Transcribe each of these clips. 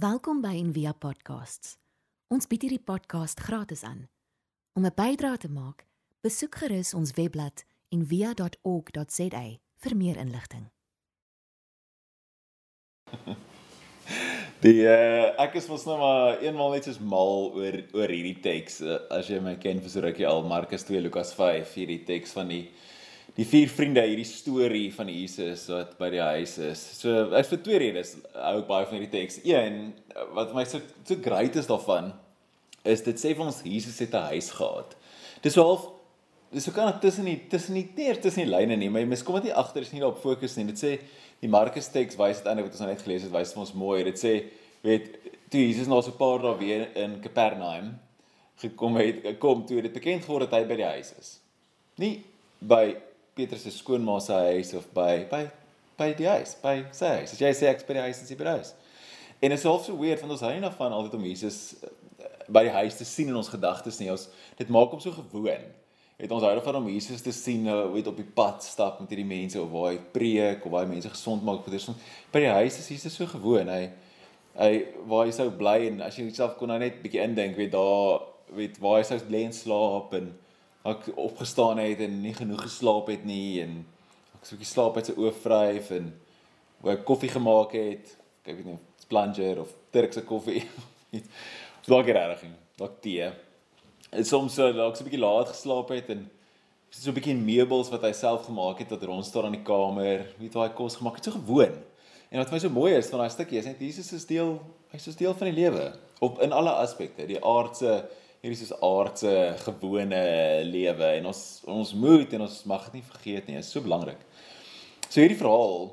Welkom by Envia Podcasts. Ons bied hierdie podcast gratis aan. Om 'n bydrae te maak, besoek gerus ons webblad en via.org.za vir meer inligting. Die uh, ek is mos nou maar eenmal net soos mal oor oor hierdie teks uh, as jy my ken vir so rukkie al Markus 2 Lukas 5 hierdie teks van die die vier vriende hierdie storie van Jesus wat by die huis is. So ek vir twee redes hou baie van hierdie teks. Een wat my so so great is daarvan is dit sê vir ons Jesus het 'n huis gehad. Dis half dis so kan dit tussen die tussen die teer tussen die lyne nie, maar mens kom dit nie agter is nie daarop fokus nie. Dit sê die Markus teks wys dit eintlik wat ons nou net gelees het, wys vir ons mooi. Dit sê weet toe Jesus na so 'n paar dae weer in Kapernaum gekom het, kom toe dit bekend geword dat hy by die huis is. Nie by Petrus se skoonma se huis of by by by die huis, by sy huis. As jy sê ek by die huis, is jy by die huis. En dit is also weird want ons hou nie daarvan altyd om Jesus eh, by die huis te sien in ons gedagtes nie. Ons dit maak hom so gewoon het ons hou daarvan om Jesus te sien nou weet op die pad stap met hierdie mense of waar hy preek of waar hy mense gesond maak vir dit. By die huis is Jesus so gewoon. Hy hy waar hy sou bly en as jy jouself kon nou net bietjie indink, weet daar weet waar hy sou lê en slaap en ek opgestaan het en nie genoeg geslaap het nie en ek so 'n bietjie slaap uit sy oë vryf en hoe hy koffie gemaak het. Ek weet nie, plunger of Turkse koffie. Dalk regtig, dalk tee en soms so dalk so 'n bietjie laat geslaap het en so 'n bietjie meubels wat hy self gemaak het wat rond staan in die kamer, weet hy kos gemaak het, so gewoon. En wat my so mooi is van daai stukkie is net Jesus is deel, hy's so deel van die lewe op in alle aspekte, die aardse hierdie is aardse gewone lewe en ons ons moet en ons mag dit nie vergeet nie, is so belangrik. So hierdie verhaal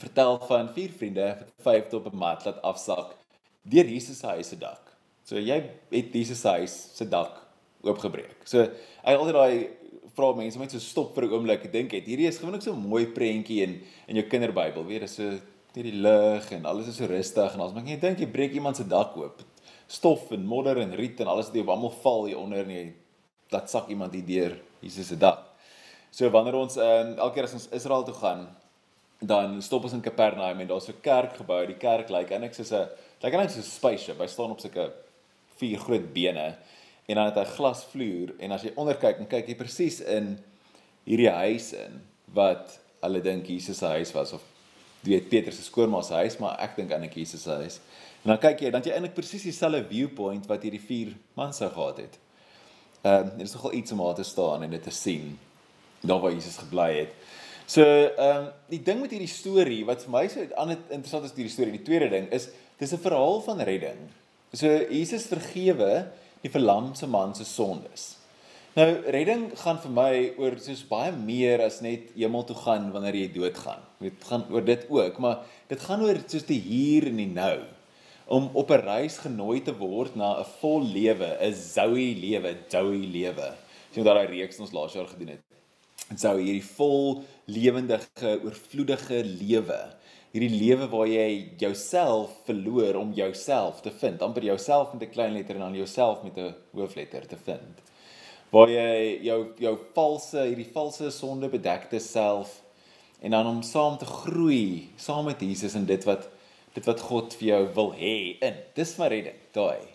vertel van vier vriende wat vyf op 'n mat laat afsak deur Jesus se huis se dak. So jy het Jesus se huis se dak oopgebreek. So hy altyd daai vra mense om net so stop vir 'n oomblik en dink hierdie is gewoonlik so 'n mooi prentjie in in jou kinderbybel. Weer is so net die lig en alles is so rustig en as maar jy dink jy breek iemand se dak oop. Stof en modder en riet en alles wat jy op almal val hier onder en jy dat sak iemand hier deur Jesus se dak. So wanneer ons ehm um, elke keer as ons Israel toe gaan, dan stop ons in Kapernaum en daar's so 'n kerk gebou. Die kerk lyk eintlik soos 'n lyk eintlik soos 'n spaceship. Hy staan op sulke vier groot bene en dan het hy glasvloer en as jy onderkyk en kyk jy presies in hierdie huis in wat hulle dink Jesus se huis was of weet Petrus se skoonma se huis maar ek dink eintlik Jesus se huis. En dan kyk jy dan jy eintlik presies dieselfde viewpoint wat hierdie vier mans sou gehad het. Ehm um, dit is nogal iets om daar te staan en dit te sien daar waar Jesus gebly het. So ehm um, die ding met hierdie storie wat vir my so ander interessant is hierdie storie, die tweede ding is dis 'n verhaal van redding. So Jesus vergewe die verlamse man se sondes. Nou redding gaan vir my oor soos baie meer as net hemel toe gaan wanneer jy doodgaan. Dit gaan oor dit ook, maar dit gaan oor soos die hier en die nou om op 'n reis genooi te word na 'n vol lewe, 'n Zoe lewe, Zoe lewe. Sien so, daai reeks ons laas jaar gedoen het. En sou hierdie vol lewendige, oorvloedige lewe hierdie lewe waar jy jouself verloor om jouself te vind, amper jouself met 'n klein letter en dan jouself met 'n hoofletter te vind. Waar jy jou jou valse, hierdie valse sonde bedekte self en dan om saam te groei saam met Jesus in dit wat dit wat God vir jou wil hê in. Dis my redding, daai.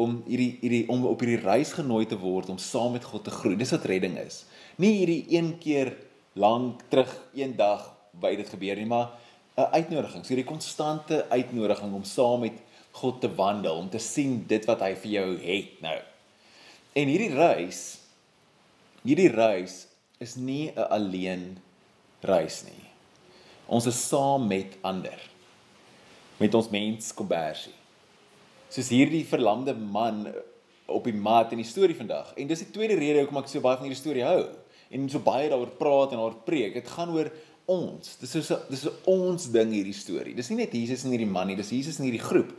Om hierdie hierdie om op hierdie reis genooi te word om saam met God te groei. Dis wat redding is. Nie hierdie een keer lank terug eendag by dit gebeur nie, maar 'n uitnodiging, so die konstante uitnodiging om saam met God te wandel, om te sien dit wat hy vir jou het nou. En hierdie reis hierdie reis is nie 'n alleen reis nie. Ons is saam met ander. Met ons mens kombersie. Soos hierdie verlamde man op die mat in die storie vandag. En dis die tweede rede hoekom ek so baie van hierdie storie hou en so baie daaroor praat en daaroor preek. Dit gaan oor ons. Dis so dis 'n ons ding hierdie storie. Dis nie net Jesus en hierdie man nie, dis Jesus en hierdie groep.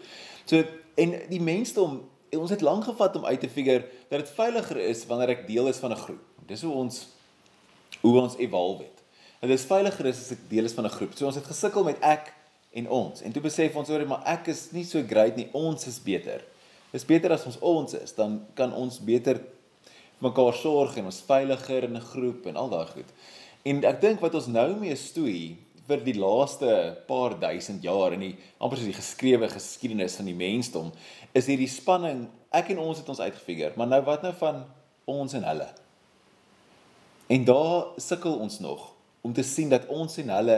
So en die mensdom ons het lank gevat om uit te figure dat dit veiliger is wanneer ek deel is van 'n groep. Dis hoe ons hoe ons evolve het. En dit is veiliger is as ek deel is van 'n groep. So ons het gesukkel met ek en ons. En toe besef ons oor maar ek is nie so great nie, ons is beter. Dis beter as ons ons is, dan kan ons beter mekaar sorg en ons veiliger in 'n groep en al daai goed. En ek dink wat ons nou mee stoei vir die laaste paar duisend jaar in die amper soos die geskrewe geskiedenis van die mensdom is hierdie spanning ek en ons het ons uitgefigure maar nou wat nou van ons en hulle? En daar sukkel ons nog om te sien dat ons en hulle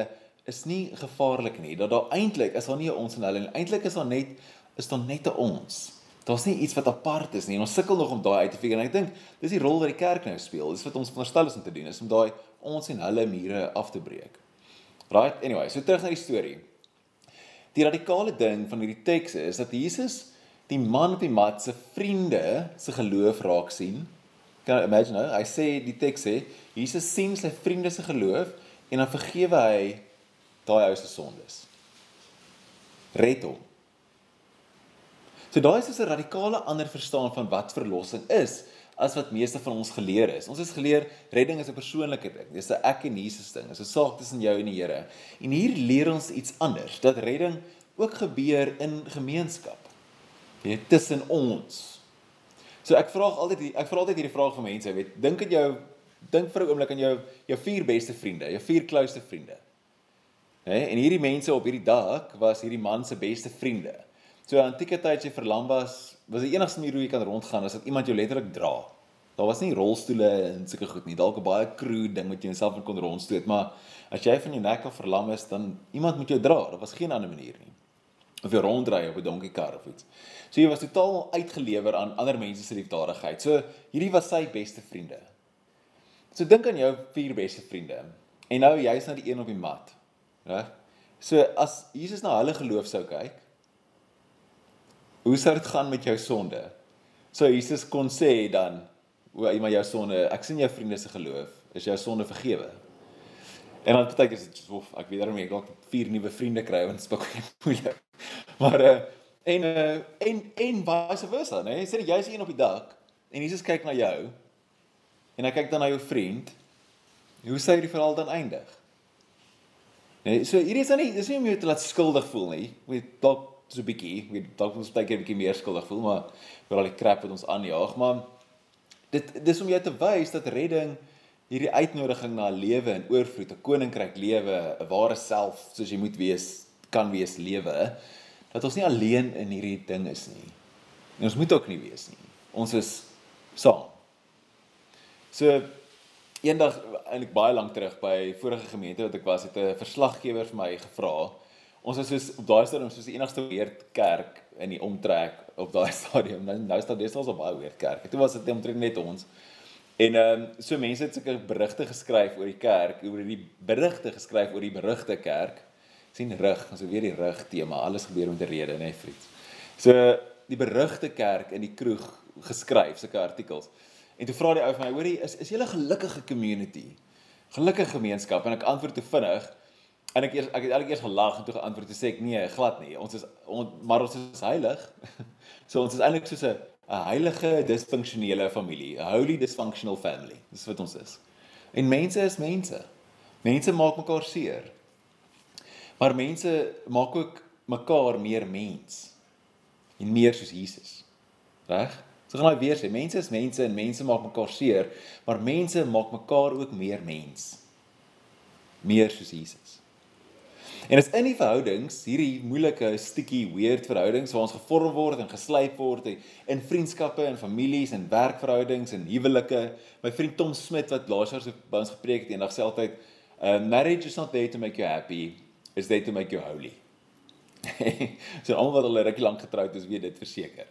is nie gevaarlik nie dat daar eintlik is daar nie ons en hulle nie. Eintlik is daar net is daar net 'n ons. Daar's nie iets wat apart is nie en ons sukkel nog om daai uit te figure. En ek dink dis die rol wat die kerk nou speel. Dis wat ons veronderstel is om te doen is om daai ons en hulle mure af te breek. Right? Anyway, so terug na die storie. Die radikale ding van hierdie teks is dat Jesus die man op die mat se vriende se geloof raak sien. Kan jy imagine? Nou? Hy sê die teks sê Jesus sien sy vriende se geloof en dan vergewe hy daai ou se sondes. Red hom. So daai is 'n radikale ander verstaan van wat verlossing is as wat meeste van ons geleer is. Ons is geleer redding is 'n persoonlike ding. Dis 'n ek en Jesus ding. Dis 'n saak tussen jou en die Here. En hier leer ons iets anders, dat redding ook gebeur in gemeenskap. Weet, tussen ons. So ek vra altyd ek vra altyd hierdie vraag vir mense, weet, dink aan jou dink vir 'n oomblik aan jou jou vier beste vriende, jou vier close vriende. Hè? En hierdie mense op hierdie dak was hierdie man se beste vriende. So antieke tyd as jy verlam was, was die enigste manier hoe jy kan rondgaan is dat iemand jou letterlik dra. Daar was nie rolstoele en sulke goed nie. Dalk 'n baie crude ding wat jy jouself kon rondstoot, maar as jy van jou nek af verlam is, dan iemand moet jou dra. Daar was geen ander manier nie. Of jy ronddry op 'n donkiekar of iets. So jy was totaal uitgelewer aan ander mense se liefdadigheid. So hierdie was sy beste vriende. So dink aan jou vier beste vriende. En nou jy's nou die een op die mat. Reg? So as Jesus na hulle geloof sou kyk, hoe sou dit gaan met jou sonde? So Jesus kon sê dan o, iemand jou sonde, ek sien jou vriende se geloof, is jou sonde vergewe. En dan partykeer is dit so, ek weet daarmee ek dalk vier nuwe vriende kry want dit is baie moeilik. Maar uh en uh en en vice versa, né? Nee? Sê jy is een op die dak en Jesus kyk na jou en hy kyk dan na jou vriend. Hoe sê die verhaal dan eindig? Nee, so hierdie is dan nie dis nie om jou te laat skuldig voel nie. Weet dalk so 'n bietjie, weet dalk ons baie keer 'n bietjie meer skuldig voel, maar vir al die crap wat ons aanjaag, maar dit dis om jou te wys dat redding hierdie uitnodiging na 'n lewe in oorvloed, 'n koninkryk lewe, 'n ware self soos jy moet wees, kan wees lewe, dat ons nie alleen in hierdie ding is nie. En ons moet ook nie wees nie. Ons is saam. So eendag eintlik baie lank terug by vorige gemeente wat ek was, het 'n verslaggewer vir my gevra. Ons is soos op daai stadium soos die enigste weerd kerk in die omtrek op daai stadium. Nou nou is daar deesdae so baie weer kerke. Toe was dit omtrent net ons. En ehm um, so mense het sulke berigte geskryf oor die kerk, oor die berigte geskryf oor die berigte kerk. sien rig, ons so weer die rig tema. Alles gebeur met 'n rede, né, vriend. So die berigte kerk in die kroeg geskryf sulke artikels. En toe vra die ou van my, hoorie, is is julle gelukkige community? Gelukkige gemeenskap en ek antwoord te vinnig En ek eers ek het eers gelag en toe geantwoord te sê ek nee, glad nie. Ons is on, maar ons is heilig. so ons is eintlik soos 'n 'n heilige disfunksionele familie, a holy dysfunctional family. Dis wat ons is. En mense is mense. Mense maak mekaar seer. Maar mense maak ook mekaar meer mens. En meer soos Jesus. Reg? So gaan hy weer sê, mense is mense en mense maak mekaar seer, maar mense maak mekaar ook meer mens. Meer soos Jesus. En as in die verhoudings, hierdie moeilike stukkie weird verhoudings waar ons gevorm word en geslyp word in vriendskappe en families en werkverhoudings en huwelike. My vriend Tom Smit wat laas jaar so by ons gepreek het eendag sê altyd, uh, marriage is not there to make you happy, it's there to make you holy. so almal wat al ruk lank getroud is, weet dit verseker.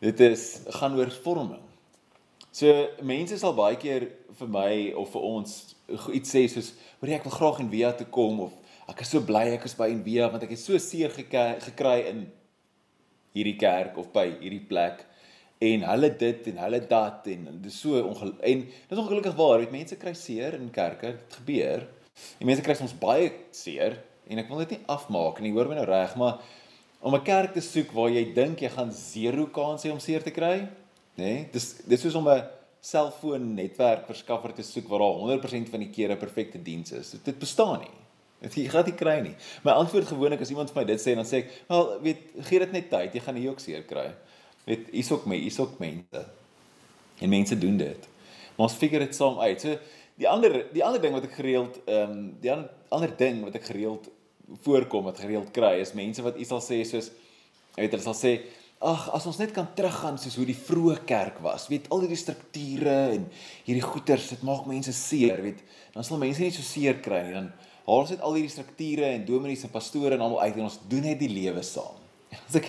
Dit is gaan oor vorming. So mense sal baie keer vir my of vir ons iets sê soos, "Hoor jy ek wil graag in Via toe kom of ek is so bly ek is by Envia want ek het so seer gekry in hierdie kerk of by hierdie plek. En hulle dit en hulle dat en dit is so ongelukkig en dit is ongelukkig waar weet mense kry seer in kerke dit gebeur. En mense kry soms baie seer en ek wil dit nie afmaak nie hoor my nou reg maar om 'n kerk te soek waar jy dink jy gaan zero kans hê om seer te kry nê nee? dis dis soos om 'n selfoon netwerk verskaffer te soek waar daar 100% van die kere perfekte diens is. Dit bestaan nie Dit jy gaan dit kry nie. My antwoord gewoonlik as iemand vir my dit sê dan sê ek, "Wel, weet, gee dit net tyd, jy gaan nie ook seer kry." Weet, hier's ook my, hier's ook mense. En mense doen dit. Maar ons figure dit saam uit. So die ander die ander ding wat ek gereeld ehm um, die ander ander ding wat ek gereeld voorkom wat gereeld kry is mense wat iets sal sê soos weet hulle sal sê ag as ons net kan teruggaan soos hoe die vroeë kerk was weet al hierdie strukture en hierdie goeters dit maak mense seer weet dan sal mense nie so seer kry nie dan haal ons net al hierdie strukture en dominees en pastore en almal uit en ons doen net die lewe saam. As ek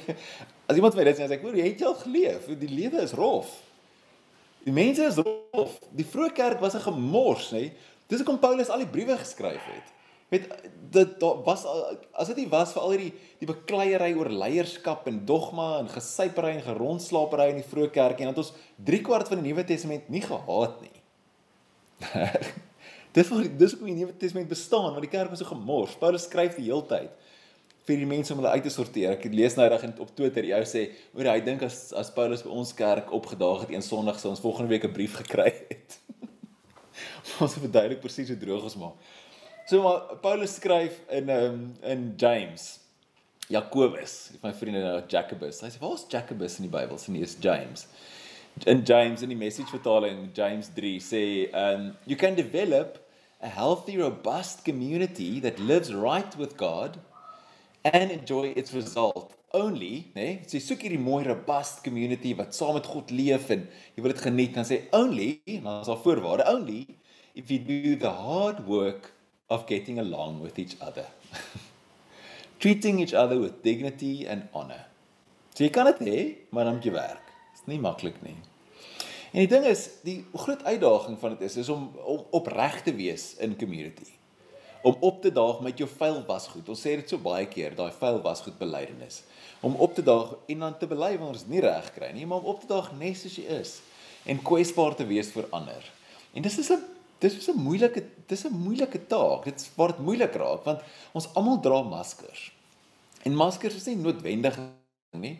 as iemand vir dit sê as ek hoor jy het al geleef. Die lewe is rof. Die mense is rof. Die vroeë kerk was 'n gemors nê? Dis hoekom Paulus al die briewe geskryf het. Weet dit daar was as dit nie was vir al hierdie die bekleierery oor leierskap en dogma en gesypery en gerondslaapery in die vroeë kerk en dat ons 3 kwart van die Nuwe Testament nie gehaat nie. dis wat dis hoekom die Nuwe Testament bestaan want die kerk was so gemors. Paulus skryf die hele tyd vir die mense om hulle uit te sorteer. Ek lees nou reg op Twitter jy sê oor hy dink as as Paulus by ons kerk opgedaag het een Sondag sou ons volgende week 'n brief gekry het. ons het verduidelik presies hoe droog ons maak. So maar Paulus skryf in um, in James Jakobus, my vriende nou Jacobus. Hy sê waar's Jacobus in die Bybel? Sien is James. In James in die message vertaling James 3 sê um you can develop a healthy robust community that lives right with God and enjoy its result only, né? Nee, sê soek hierdie mooi robust community wat saam met God leef en jy wil dit geniet dan sê only, dan is daar voorwaarde only if you do the hard work of getting along with each other. Treating each other with dignity and honor. So jy kan dit hê, maar dan moet jy werk. Is nie maklik nie. En die ding is, die groot uitdaging van dit is is om, om opreg te wees in community. Om op te daag met jou vuil wasgoed. Ons sê dit so baie keer, daai vuil wasgoed belydenis. Om op te daag en dan te bely wanneer ons nie reg kry nie, maar om op te daag net soos jy is en kwesbaar te wees vir ander. En dis is 'n dis is 'n moeilike dis 'n moeilike taak. Dit word moeilik raak want ons almal dra maskers. En maskers is nie noodwendig nie.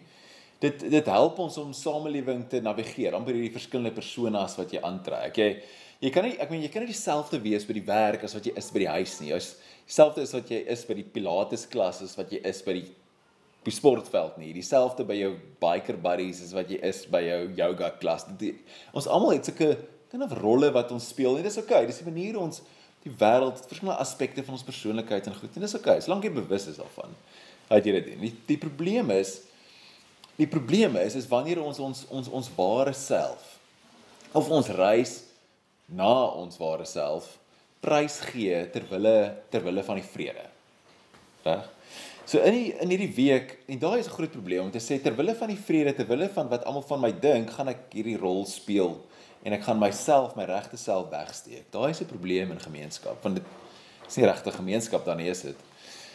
Dit dit help ons om samelewing te navigeer, amper hierdie verskillende personas wat jy aantrek. Jy jy kan nie ek meen jy kan nie dieselfde wees by die werk as wat jy is by die huis nie. Jy's dieselfde as wat jy is by die pilates klas as wat jy is by die die sportveld nie. Dieselfde by jou biker buddies as wat jy is by jou yoga klas. Die, ons almal het sulke kind of rolle wat ons speel en dis oké. Okay, dis die manier ons die wêreld, verskillende aspekte van ons persoonlikheid en goed en dis oké. Okay, solank jy bewus is daarvan. Uit jy dit. Die, die probleem is die probleem is is wanneer ons ons ons ons ware self of ons reis na ons ware self prys gee ter wille ter wille van die vrede. Reg? So in die, in hierdie week en daai is 'n groot probleem om te sê ter wille van die vrede, ter wille van wat almal van my dink, gaan ek hierdie rol speel en ek gaan myself, my regte self wegsteek. Daai is 'n probleem in gemeenskap want dit is nie regte gemeenskap dan is dit.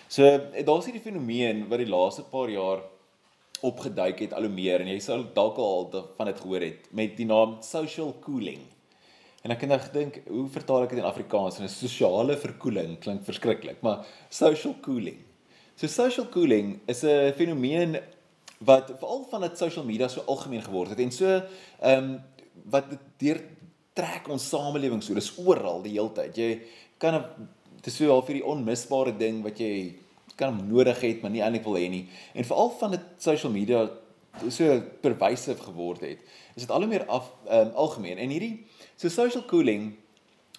So daar's hierdie fenomeen wat die laaste paar jaar opgeduik het al hoe meer en jy sal dalk al van dit gehoor het met die naam social cooling. En ek het nou gedink, hoe vertaal ek dit in Afrikaans? 'n Sosiale verkoeling klink verskriklik, maar social cooling. So social cooling is 'n fenomeen wat veral van dit social media so algemeen geword het en so ehm um, wat dit deur trek ons samelewing so. Dis oral die hele tyd. Jy kan dit is so half hierdie onmisbare ding wat jy kan nodig het, maar nie eintlik wil hê nie. En veral van dit social media so pervasief geword het. Is dit al hoe meer af um, algemeen. En hierdie so social cooling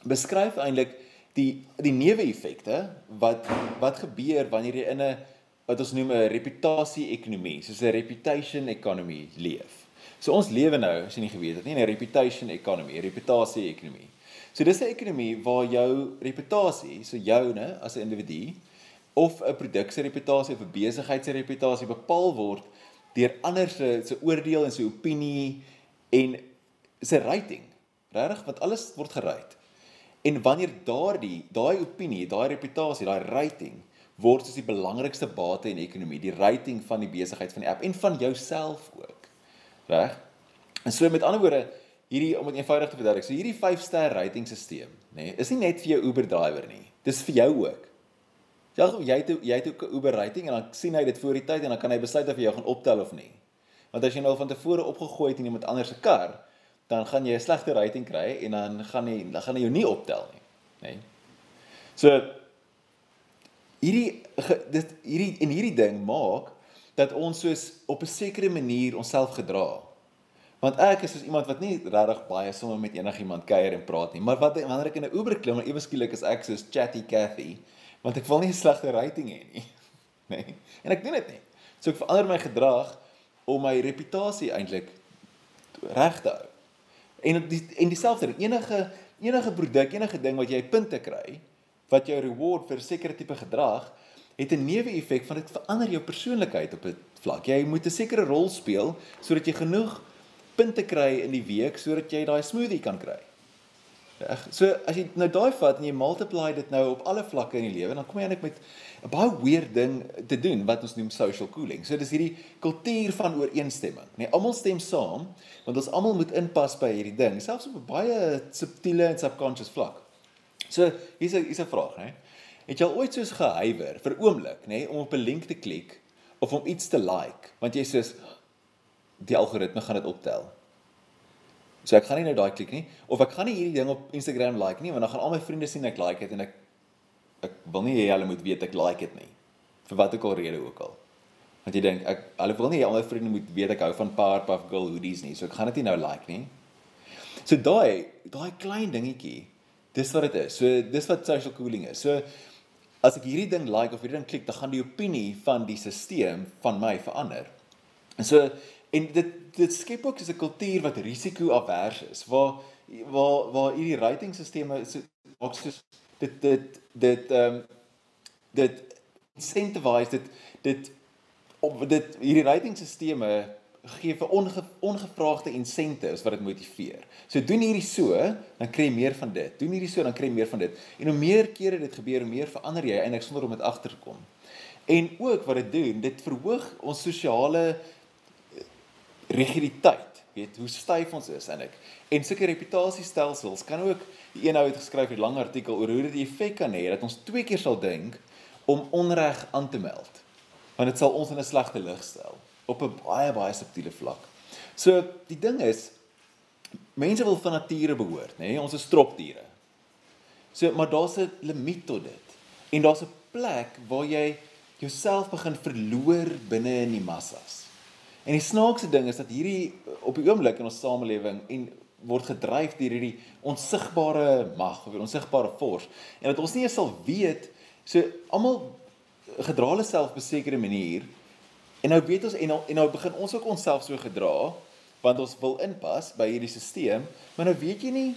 beskryf eintlik die die neeweffekte wat wat gebeur wanneer jy in 'n wat ons noem 'n reputasie ekonomie, soos 'n reputation economy leef. So ons lewe nou, as jy nie geweet het nie, in 'n reputation economy, 'n reputasie ekonomie. So dis 'n ekonomie waar jou reputasie, so joune as 'n individu of 'n produk se reputasie of 'n besigheid se reputasie bepaal word deur ander se se oordeel en se opinie en se rating. Regtig, want alles word gerate. En wanneer daardie daai opinie, daai reputasie, daai rating word soos die belangrikste bate in die ekonomie, die rating van die besigheid van die app en van jouself ook. Reg? En so met ander woorde, hierdie om dit eenvoudig te verduidelik, so hierdie 5-ster ratingstelsel, nê, nee, is nie net vir jou Uber driver nie. Dis vir jou ook. Ja, jy het jy het ook 'n Uber rating en dan sien hy dit voor die tyd en dan kan hy besluit of jy jou gaan optel of nie. Want as jy nou van tevore opgegooi het in iemand anders se kar, dan gaan jy 'n slegte rating kry en dan gaan hy dan gaan hy jou nie optel nie, nê. Nee. So hierdie dit hierdie en hierdie ding maak dat ons soos op 'n sekere manier onsself gedra. Want ek is soos iemand wat nie regtig baie sommer met enigiemand kuier en praat nie, maar wat wanneer ek in 'n Uber klim, ewe skielik is ek soos chatty Cathy, want ek wil nie 'n slegte rating hê nie. Nee. En ek doen dit nie. So ek verander my gedrag om my reputasie eintlik reg te hou. En die en dieselfde enige enige produk, enige ding wat jy punte kry, wat jou reward vir sekere tipe gedrag, het 'n neeweffek van dit verander jou persoonlikheid op 'n vlak. Jy moet 'n sekere rol speel sodat jy genoeg punte kry in die week sodat jy daai smoothie kan kry. Reg. So as jy nou daai vat en jy multiply dit nou op alle vlakke in die lewe, dan kom jy eintlik met 'n baie weird ding te doen wat ons noem social cooling. So dis hierdie kultuur van ooreenstemming. Nee, almal stem saam want ons almal moet inpas by hierdie ding, selfs op 'n baie subtiele en subconscious vlak. So hier's 'n hier's 'n vraag, hè. Het jy al ooit soos gehuiwer vir oomblik, nê, om op 'n link te klik of om iets te like, want jy sê die algoritme gaan dit optel. So ek gaan nie nou daai klik nie of ek gaan nie hierdie ding op Instagram like nie want dan gaan al my vriende sien ek like dit en ek ek wil nie hê hulle moet weet ek like dit nie. Vir watter ook al rede ook al. Want jy dink ek hulle wil nie hê al my vriende moet weet ek hou van Powerpuff Girl hoodies nie. So ek gaan dit nie nou like nie. So daai daai klein dingetjie dis wat dit is. So dis wat social cooling is. So as ek hierdie ding like of hierdie ding klik, dan gaan die opinie van die stelsel van my verander. En so En dit dit skep ook so 'n kultuur wat risiko-avers is waar waar waar hierdie ratingstelsels so maak soos dit dit dit ehm um, dit incentivize dit dit op dit hierdie ratingstelsels gee vir onge, ongevraagde incentives wat dit motiveer. So doen hierdie so, dan kry jy meer van dit. Doen hierdie so, dan kry jy meer van dit. En hoe meer kere dit gebeur, hoe meer verander jy eintlik sonder om dit agter te kom. En ook wat dit doen, dit verhoog ons sosiale rigiditeit, weet hoe styf ons is eintlik. En sulke reputasiestelsels kan ook die een ou het geskryf 'n lang artikel oor hoe dit die effek kan hê dat ons twee keer sal dink om onreg aan te meld. Want dit sal ons in 'n slegte lig stel op 'n baie baie subtiele vlak. So die ding is mense wil van nature behoort, nê? Nee? Ons is stropdiere. So maar daar's 'n limiet tot dit. En daar's 'n plek waar jy jouself begin verloor binne in die massas. En die snaakse ding is dat hierdie op die oomblik in ons samelewing en word gedryf deur hierdie onsigbare mag of onsigbare force. En dat ons nie eens sal weet so almal gedra hulle self op 'n sekere manier. En nou weet ons en nou, en nou begin ons ook onsself so gedra want ons wil inpas by hierdie stelsel maar nou weet jy nie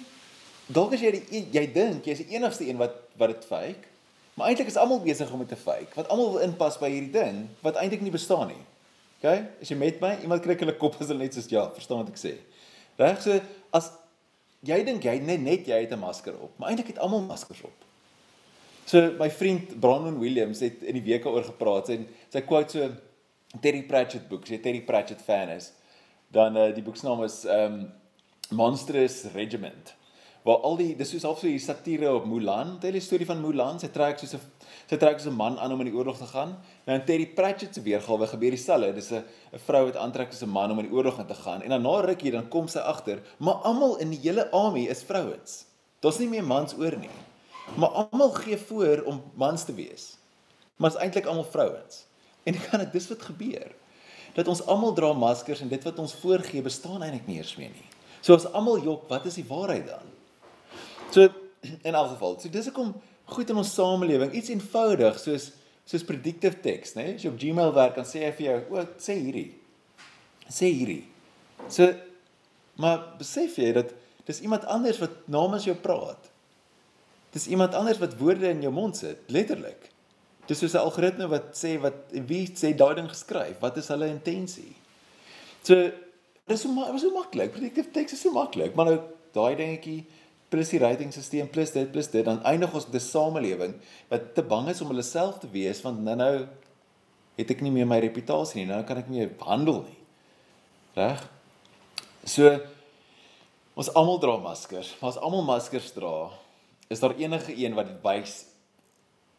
dalk as jy die, jy dink jy is die enigste een wat wat dit fake maar eintlik is almal besig om dit te fake want almal wil inpas by hierdie ding wat eintlik nie bestaan nie OK? As jy met my, iemand kry hulle kop as hulle net soos ja, verstaan wat ek sê. Reg so as jy dink jy net net jy het 'n masker op, maar eintlik het almal maskers op. So my vriend Brandon Williams het in die week daaroor gepraat en sy quote so Terry Pratchett boek, sy Terry Pratchett fan is. Dan uh, die boek se naam is um Monstrous Regiment waar al die dis soos half so 'n satire op Mulan, tel die storie van Mulan, sy trek soos 'n sy trek soos 'n man aan om in die oorlog te gaan. Nou in Terry Pratchett se weergawe gebeur dieselfde. Dis 'n 'n vrou wat aantrek as 'n man om in die oorlog in te gaan en dan na rukkie dan kom sy agter, maar almal in die hele army is vrouens. Daar's nie meer mans oor nie. Maar almal gee voor om mans te wees. Maar is eintlik almal vrouens. En kan dit dis wat gebeur. Dat ons almal dra maskers en dit wat ons voorgee bestaan eintlik nie eens meer nie. So as almal jok, wat is die waarheid dan? So in elk geval, so dis hoekom goed in ons samelewing iets eenvoudig soos soos predictive text, né? As jy op Gmail werk, dan sê hy vir jou, "O, sê hierdie." Sê hierdie. So maar besef jy dat dis iemand anders wat namens jou praat. Dis iemand anders wat woorde in jou mond sit, letterlik. Dis soos 'n algoritme wat sê wat wie sê daai ding geskryf, wat is hulle intensie? So dis so maar so maklik. Predictive text is so maklik, maar nou daai dingetjie plus die ratingstelsel plus dit plus dit dan eindig ons met 'n samelewing wat te bang is om hulle self te wees want nou nou het ek nie meer my reputasie nie nou kan ek nie meer handel nie. Reg? So ons almal dra maskers maar as almal maskers dra is daar enige een wat wys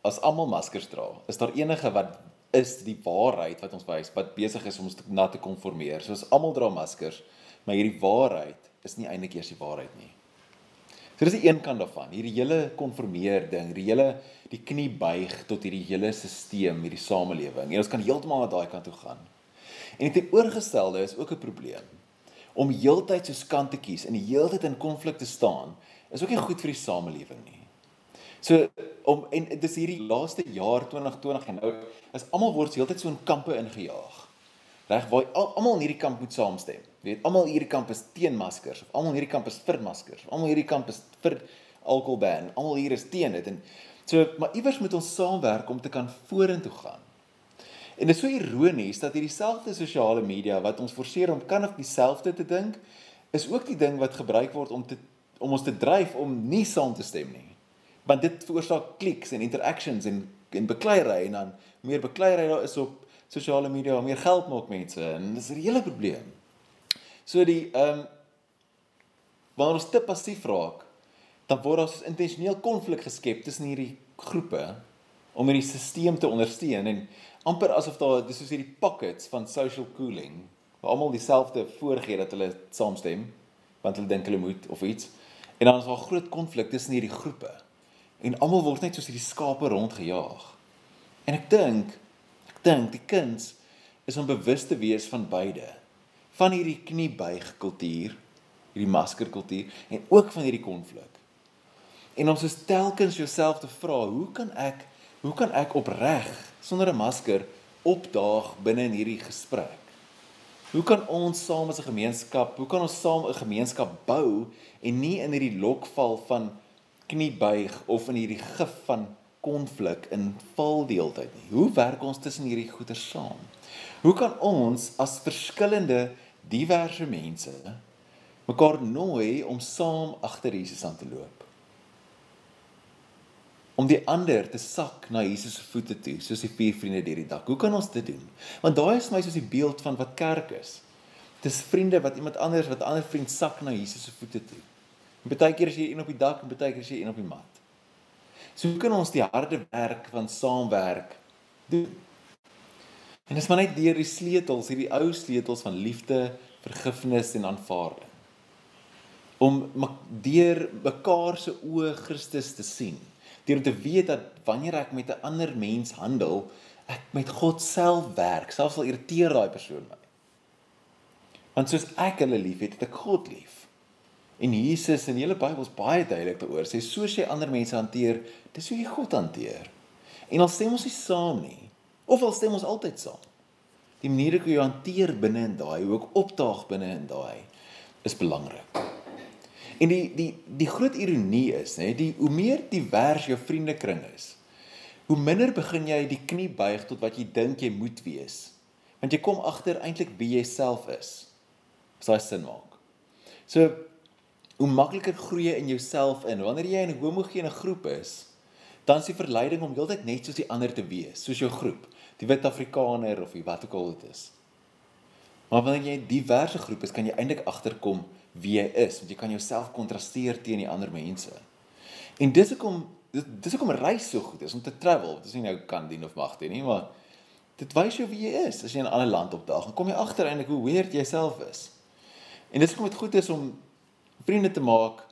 as almal maskers dra is daar enige wat is die waarheid wat ons wys wat besig is om ons na te konformeer? So as almal dra maskers maar hierdie waarheid is nie eintlik eers die waarheid nie So dis die een kant daarvan, hierdie hele konformeer ding, die hele die knie buig tot hierdie hele stelsel, hierdie samelewing. En ons kan heeltemal na daai kant toe gaan. En die teenoorgestelde is ook 'n probleem. om heeltyd so skant te kies en heeltyd in konflik te staan, is ook nie goed vir die samelewing nie. So om en dis hierdie laaste jaar 2020 en nou is almal word heeltyd so in kampe ingejaag. Reg, waar almal in hierdie kamp moet saamstem. Jy weet, almal hierdie kamp is teen maskers of almal hierdie kamp is vir maskers. Almal hierdie kamp is vir alkoholban. Almal hier is teen dit en so maar iewers moet ons saamwerk om te kan vorentoe gaan. En dit is so ironies dat hierdie selfde sosiale media wat ons forceer om kan of dieselfde te dink, is ook die ding wat gebruik word om te om ons te dryf om nie saam te stem nie. Want dit veroorsaak kliks en interactions en en bekleierery en dan meer bekleierery daar is op sosiale media om meer geld maak mense en dis 'n hele probleem. So die ehm um, wanneer ons te passief raak, dan word daar intentioneel konflik geskep tussen hierdie groepe om hierdie stelsel te ondersteun en amper asof daar dis soos hierdie pockets van social cooling waar almal dieselfde voorgee dat hulle saamstem want hulle dink hulle moet of iets en dan is daar groot konflik tussen hierdie groepe en almal word net soos hierdie skape rondgejaag. En ek dink dink die kuns is om bewus te wees van beide. Van hierdie kniebuig kultuur, hierdie maskerkultuur en ook van hierdie konflik. En om soos telkens jouself te vra, hoe kan ek hoe kan ek opreg sonder 'n masker opdaag binne in hierdie gesprek? Hoe kan ons saam as 'n gemeenskap, hoe kan ons saam 'n gemeenskap bou en nie in hierdie lokval van kniebuig of in hierdie gif van konflik in val deeltyd nie. Hoe werk ons tussen hierdie goeie saam? Hoe kan ons as verskillende diverse mense mekaar nooi om saam agter Jesus aan te loop? Om die ander te sak na Jesus se voete toe, soos die vier vriende deur die dak. Hoe kan ons dit doen? Want daai is my soos die beeld van wat kerk is. Dis vriende wat iemand anders wat ander vriend sak na Jesus se voete toe. En baie keer is jy een op die dak en baie keer is jy een op die mat. So hoe kan ons die harde werk van saamwerk doen? En dis maar net deur die sleutels, hierdie ou sleutels van liefde, vergifnis en aanvaarding. Om deur mekaar se oë Christus te sien. Deur te weet dat wanneer ek met 'n ander mens handel, ek met God self werk, selfs al irriteer daai persoon my. Want soos ek hulle liefhet, het ek God lief. En Jesus in die hele Bybel is baie duidelik daaroor. Sê soos jy ander mense hanteer, dis hoe jy God hanteer. En al stem ons nie saam nie, of al stem ons altyd saam. Die manier hoe jy hanteer binne in daai, hoe ek opdaag binne in daai, is belangrik. En die die die groot ironie is, nê, die hoe meer divers jou vriendekring is, hoe minder begin jy die knie buig tot wat jy dink jy moet wees. Want jy kom agter eintlik wie jy self is. As daai sin maak. So hoe makliker groei jy in jouself in. Wanneer jy in 'n homogene groep is, dan is die verleiding om heeltyd net soos die ander te wees, soos jou groep, die wit Afrikaner of wie wat ook al dit is. Maar wanneer jy 'n diverse groep is, kan jy eintlik agterkom wie jy is, want jy kan jouself kontrasteer teen die ander mense. En dis hoekom dis hoekom reis so goed is om te travel. Dit is nie nou kan dien of mag dien nie, maar dit wys jou wie jy is as jy in 'n ander land opdaag. Dan kom jy agter eintlik hoe weird jy self is. En dis hoekom dit goed is om vriende te maak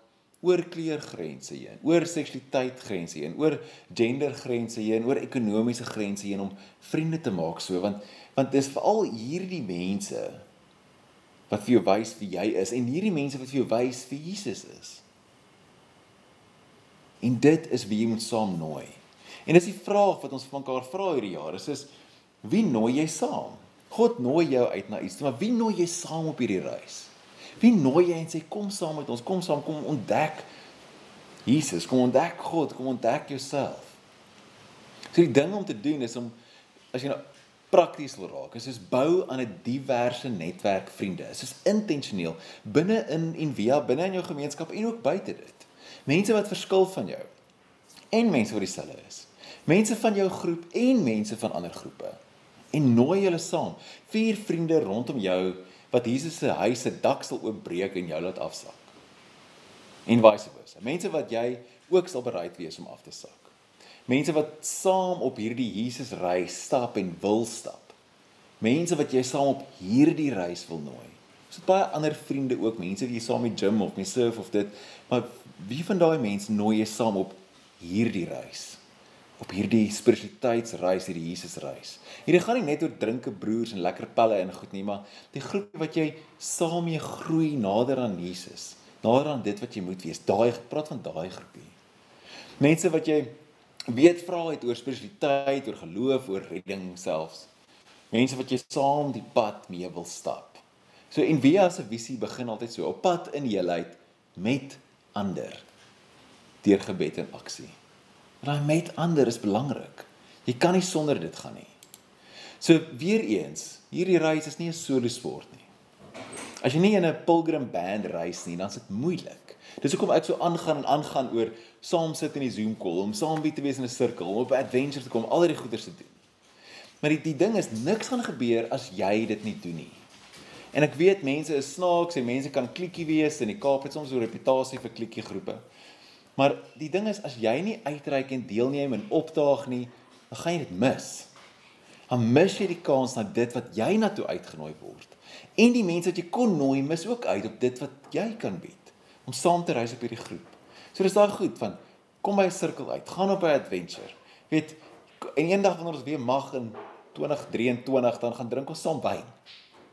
oor kleurgrense heen, oor seksualiteit grense heen, oor gendergrense heen, oor ekonomiese grense heen om vriende te maak so want want dis veral hierdie mense wat vir jou wys wie jy is en hierdie mense wat vir jou wys wie Jesus is. En dit is wie jy moet saam nooi. En dis die vraag wat ons van mekaar vra hierdie jaar, is is wie nooi jy saam? God nooi jou uit na iets, maar wie nooi jy saam op hierdie reis? Wie nooi jy en sê kom saam met ons, kom saam, kom ontdek Jesus, kom ontdek God, kom ontdek jouself. So die ding om te doen is om as jy nou prakties wil raak, is soos bou aan 'n diverse netwerk vriende. Is intentioneel binne in en via binne in jou gemeenskap en ook buite dit. Mense wat verskil van jou en mense wat dieselfde is. Mense van jou groep en mense van ander groepe. En nooi hulle saam. Vier vriende rondom jou wat Jesus se huis se dak sal oopbreek en jou laat afsak. En vice versa. Mense wat jy ook sal bereid wees om af te sak. Mense wat saam op hierdie Jesus reis stap en wil stap. Mense wat jy saam op hierdie reis wil nooi. Ons het baie ander vriende ook, mense wie jy saam met gym of met surf of dit, maar wie van daai mense nooi jy saam op hierdie reis? Op hierdie spiritualiteitsreis, hierdie Jesusreis. Hierdie gaan nie net oor drinke broers en lekker pelle en goed nie, maar die groep wat jy saam mee groei nader aan Jesus, nader aan dit wat jy moet wees. Daai praat van daai groepie. Mense wat jy weet vra het oor spiritualiteit, oor geloof, oor redding selfs. Mense wat jy saam die pad mee wil stap. So en Via se visie begin altyd so op pad in heelheid met ander deur gebed en aksie. Daai met ander is belangrik. Jy kan nie sonder dit gaan nie. So weer eens, hierdie reis is nie 'n solo sport nie. As jy nie in 'n pilgrim band reis nie, dan is dit moeilik. Dis hoekom ek so aangaan en aangaan oor saam sit in die Zoom call, om saam by te wees in 'n sirkel, om op 'n adventure te kom, al die goeders te doen. Maar die die ding is niks gaan gebeur as jy dit nie doen nie. En ek weet mense is snaaks en mense kan klikkie wees in die Kaap het soms so 'n reputasie vir klikkie groepe. Maar die ding is as jy nie uitreik en deelneem en opdaag nie, dan gaan jy dit mis. Dan mis jy die kans na dit wat jy na toe uitgenooi word. En die mense wat jy kon nooi, mis ook uit op dit wat jy kan bied om saam te reis op hierdie groep. So dis daai goed van kom by 'n sirkel uit, gaan op 'n adventure. Weet en eendag wanneer ons weer mag in 2023 dan gaan drink ons saam wyn.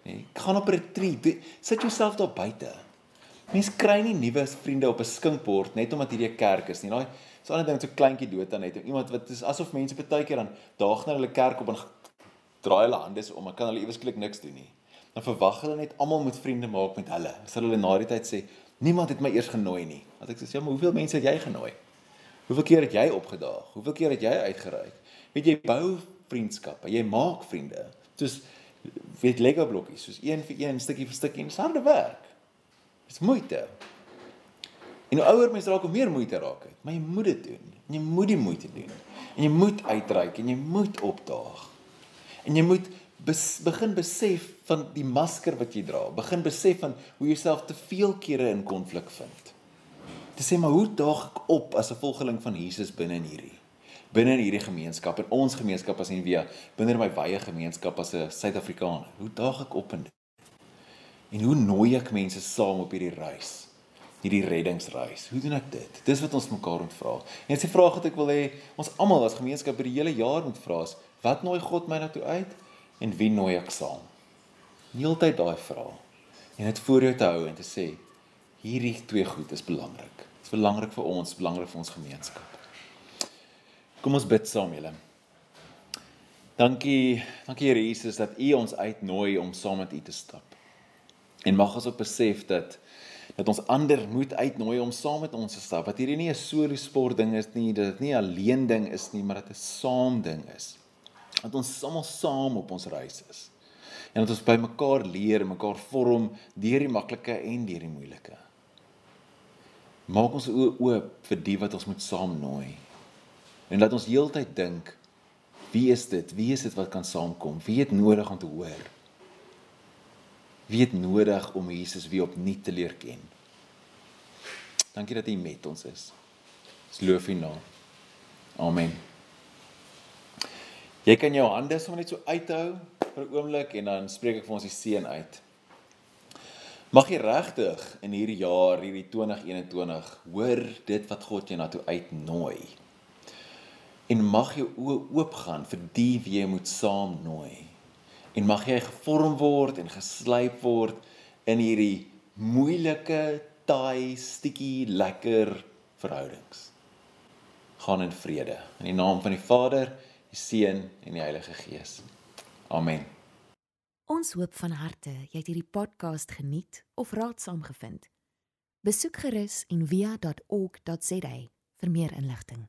Nee, gaan op 'n retreat. Sit jouself daar buite. Mense kry nie nuwe vriende op 'n skinkbord net omdat hierdie 'n kerk is nie. Daai so 'n ander ding so kleintjie dood dan net. Iemand wat is asof mense baie keer dan daag na hulle kerk op en draai hulle hande om, kan hulle ewesklik niks doen nie. Dan verwag hulle net almal moet vriende maak met hulle. Sal hulle na die tyd sê, "Niemand het my eers genooi nie." Want ek sê, "Ja, maar hoeveel mense het jy genooi? Hoeveel keer het jy opgedaag? Hoeveel keer het jy uitgereik?" Weet jy, bou vriendskappe. Jy maak vriende. Soos weet Lego blokkies, soos een vir een, stukkie vir stukkie en harde werk. Dis moeite. En hoe ouer mens raak, hoe meer moeite raak dit. Maar jy moet dit doen. Jy moet die moeite doen. En jy moet uitreik en jy moet opdaag. En jy moet bes, begin besef van die masker wat jy dra. Begin besef van hoe jy jouself te veel kere in konflik vind. Te sê maar hoe daag ek op as 'n volgeling van Jesus binne in hierdie binne in hierdie gemeenskap en ons gemeenskap as Envia binne my wye gemeenskap as 'n Suid-Afrikaner. Hoe daag ek op in dit? En hoe nooi ek mense saam op hierdie reis? Hierdie reddingsreis. Hoe doen ek dit? Dis wat ons mekaar moet vra. En dis die vraag wat ek wil hê ons almal as gemeenskap vir die hele jaar moet vra is: Wat nooi God my na toe uit en wie nooi ek saam? Heeltyd daai vraag. En dit voor jou te hou en te sê: Hierdie twee goed is belangrik. Dit is belangrik vir ons, belangrik vir ons gemeenskap. Kom ons bid saam julle. Dankie, dankie Here Jesus dat U ons uitnooi om saam met U te stap. En mag ons ook besef dat dat ons ander moet uitnooi om saam met ons te stap. Dat hierdie nie 'n solo sport ding is nie, dat dit nie 'n alleen ding is nie, maar dat dit 'n saam ding is. Dat ons almal saam op ons reis is. En dat ons by mekaar leer mekaar vorm deur die maklike en deur die moeilike. Maak ons oë oop vir die wat ons moet saam nooi. En laat ons heeltyd dink, wie is dit? Wie is dit wat kan saamkom? Wie het nodig om te hoor? Wie het nodig om Jesus weer opnuut te leer ken? Dankie dat U met ons is. Ons loof U naam. Amen. Jy kan jou hande sommer net so uithou vir 'n oomblik en dan spreek ek vir ons die seën uit. Mag jy regtig in hierdie jaar, hierdie 2021, hoor dit wat God jou na toe uitnooi. En mag jou oë oop gaan vir die wie jy moet saamnooi en mag jy gevorm word en geslyp word in hierdie moeilike, taai, stikkie, lekker verhoudings. Gaan in vrede in die naam van die Vader, die Seun en die Heilige Gees. Amen. Ons hoop van harte jy het hierdie podcast geniet of raadsaam gevind. Besoek gerus en via.ok.za vir meer inligting.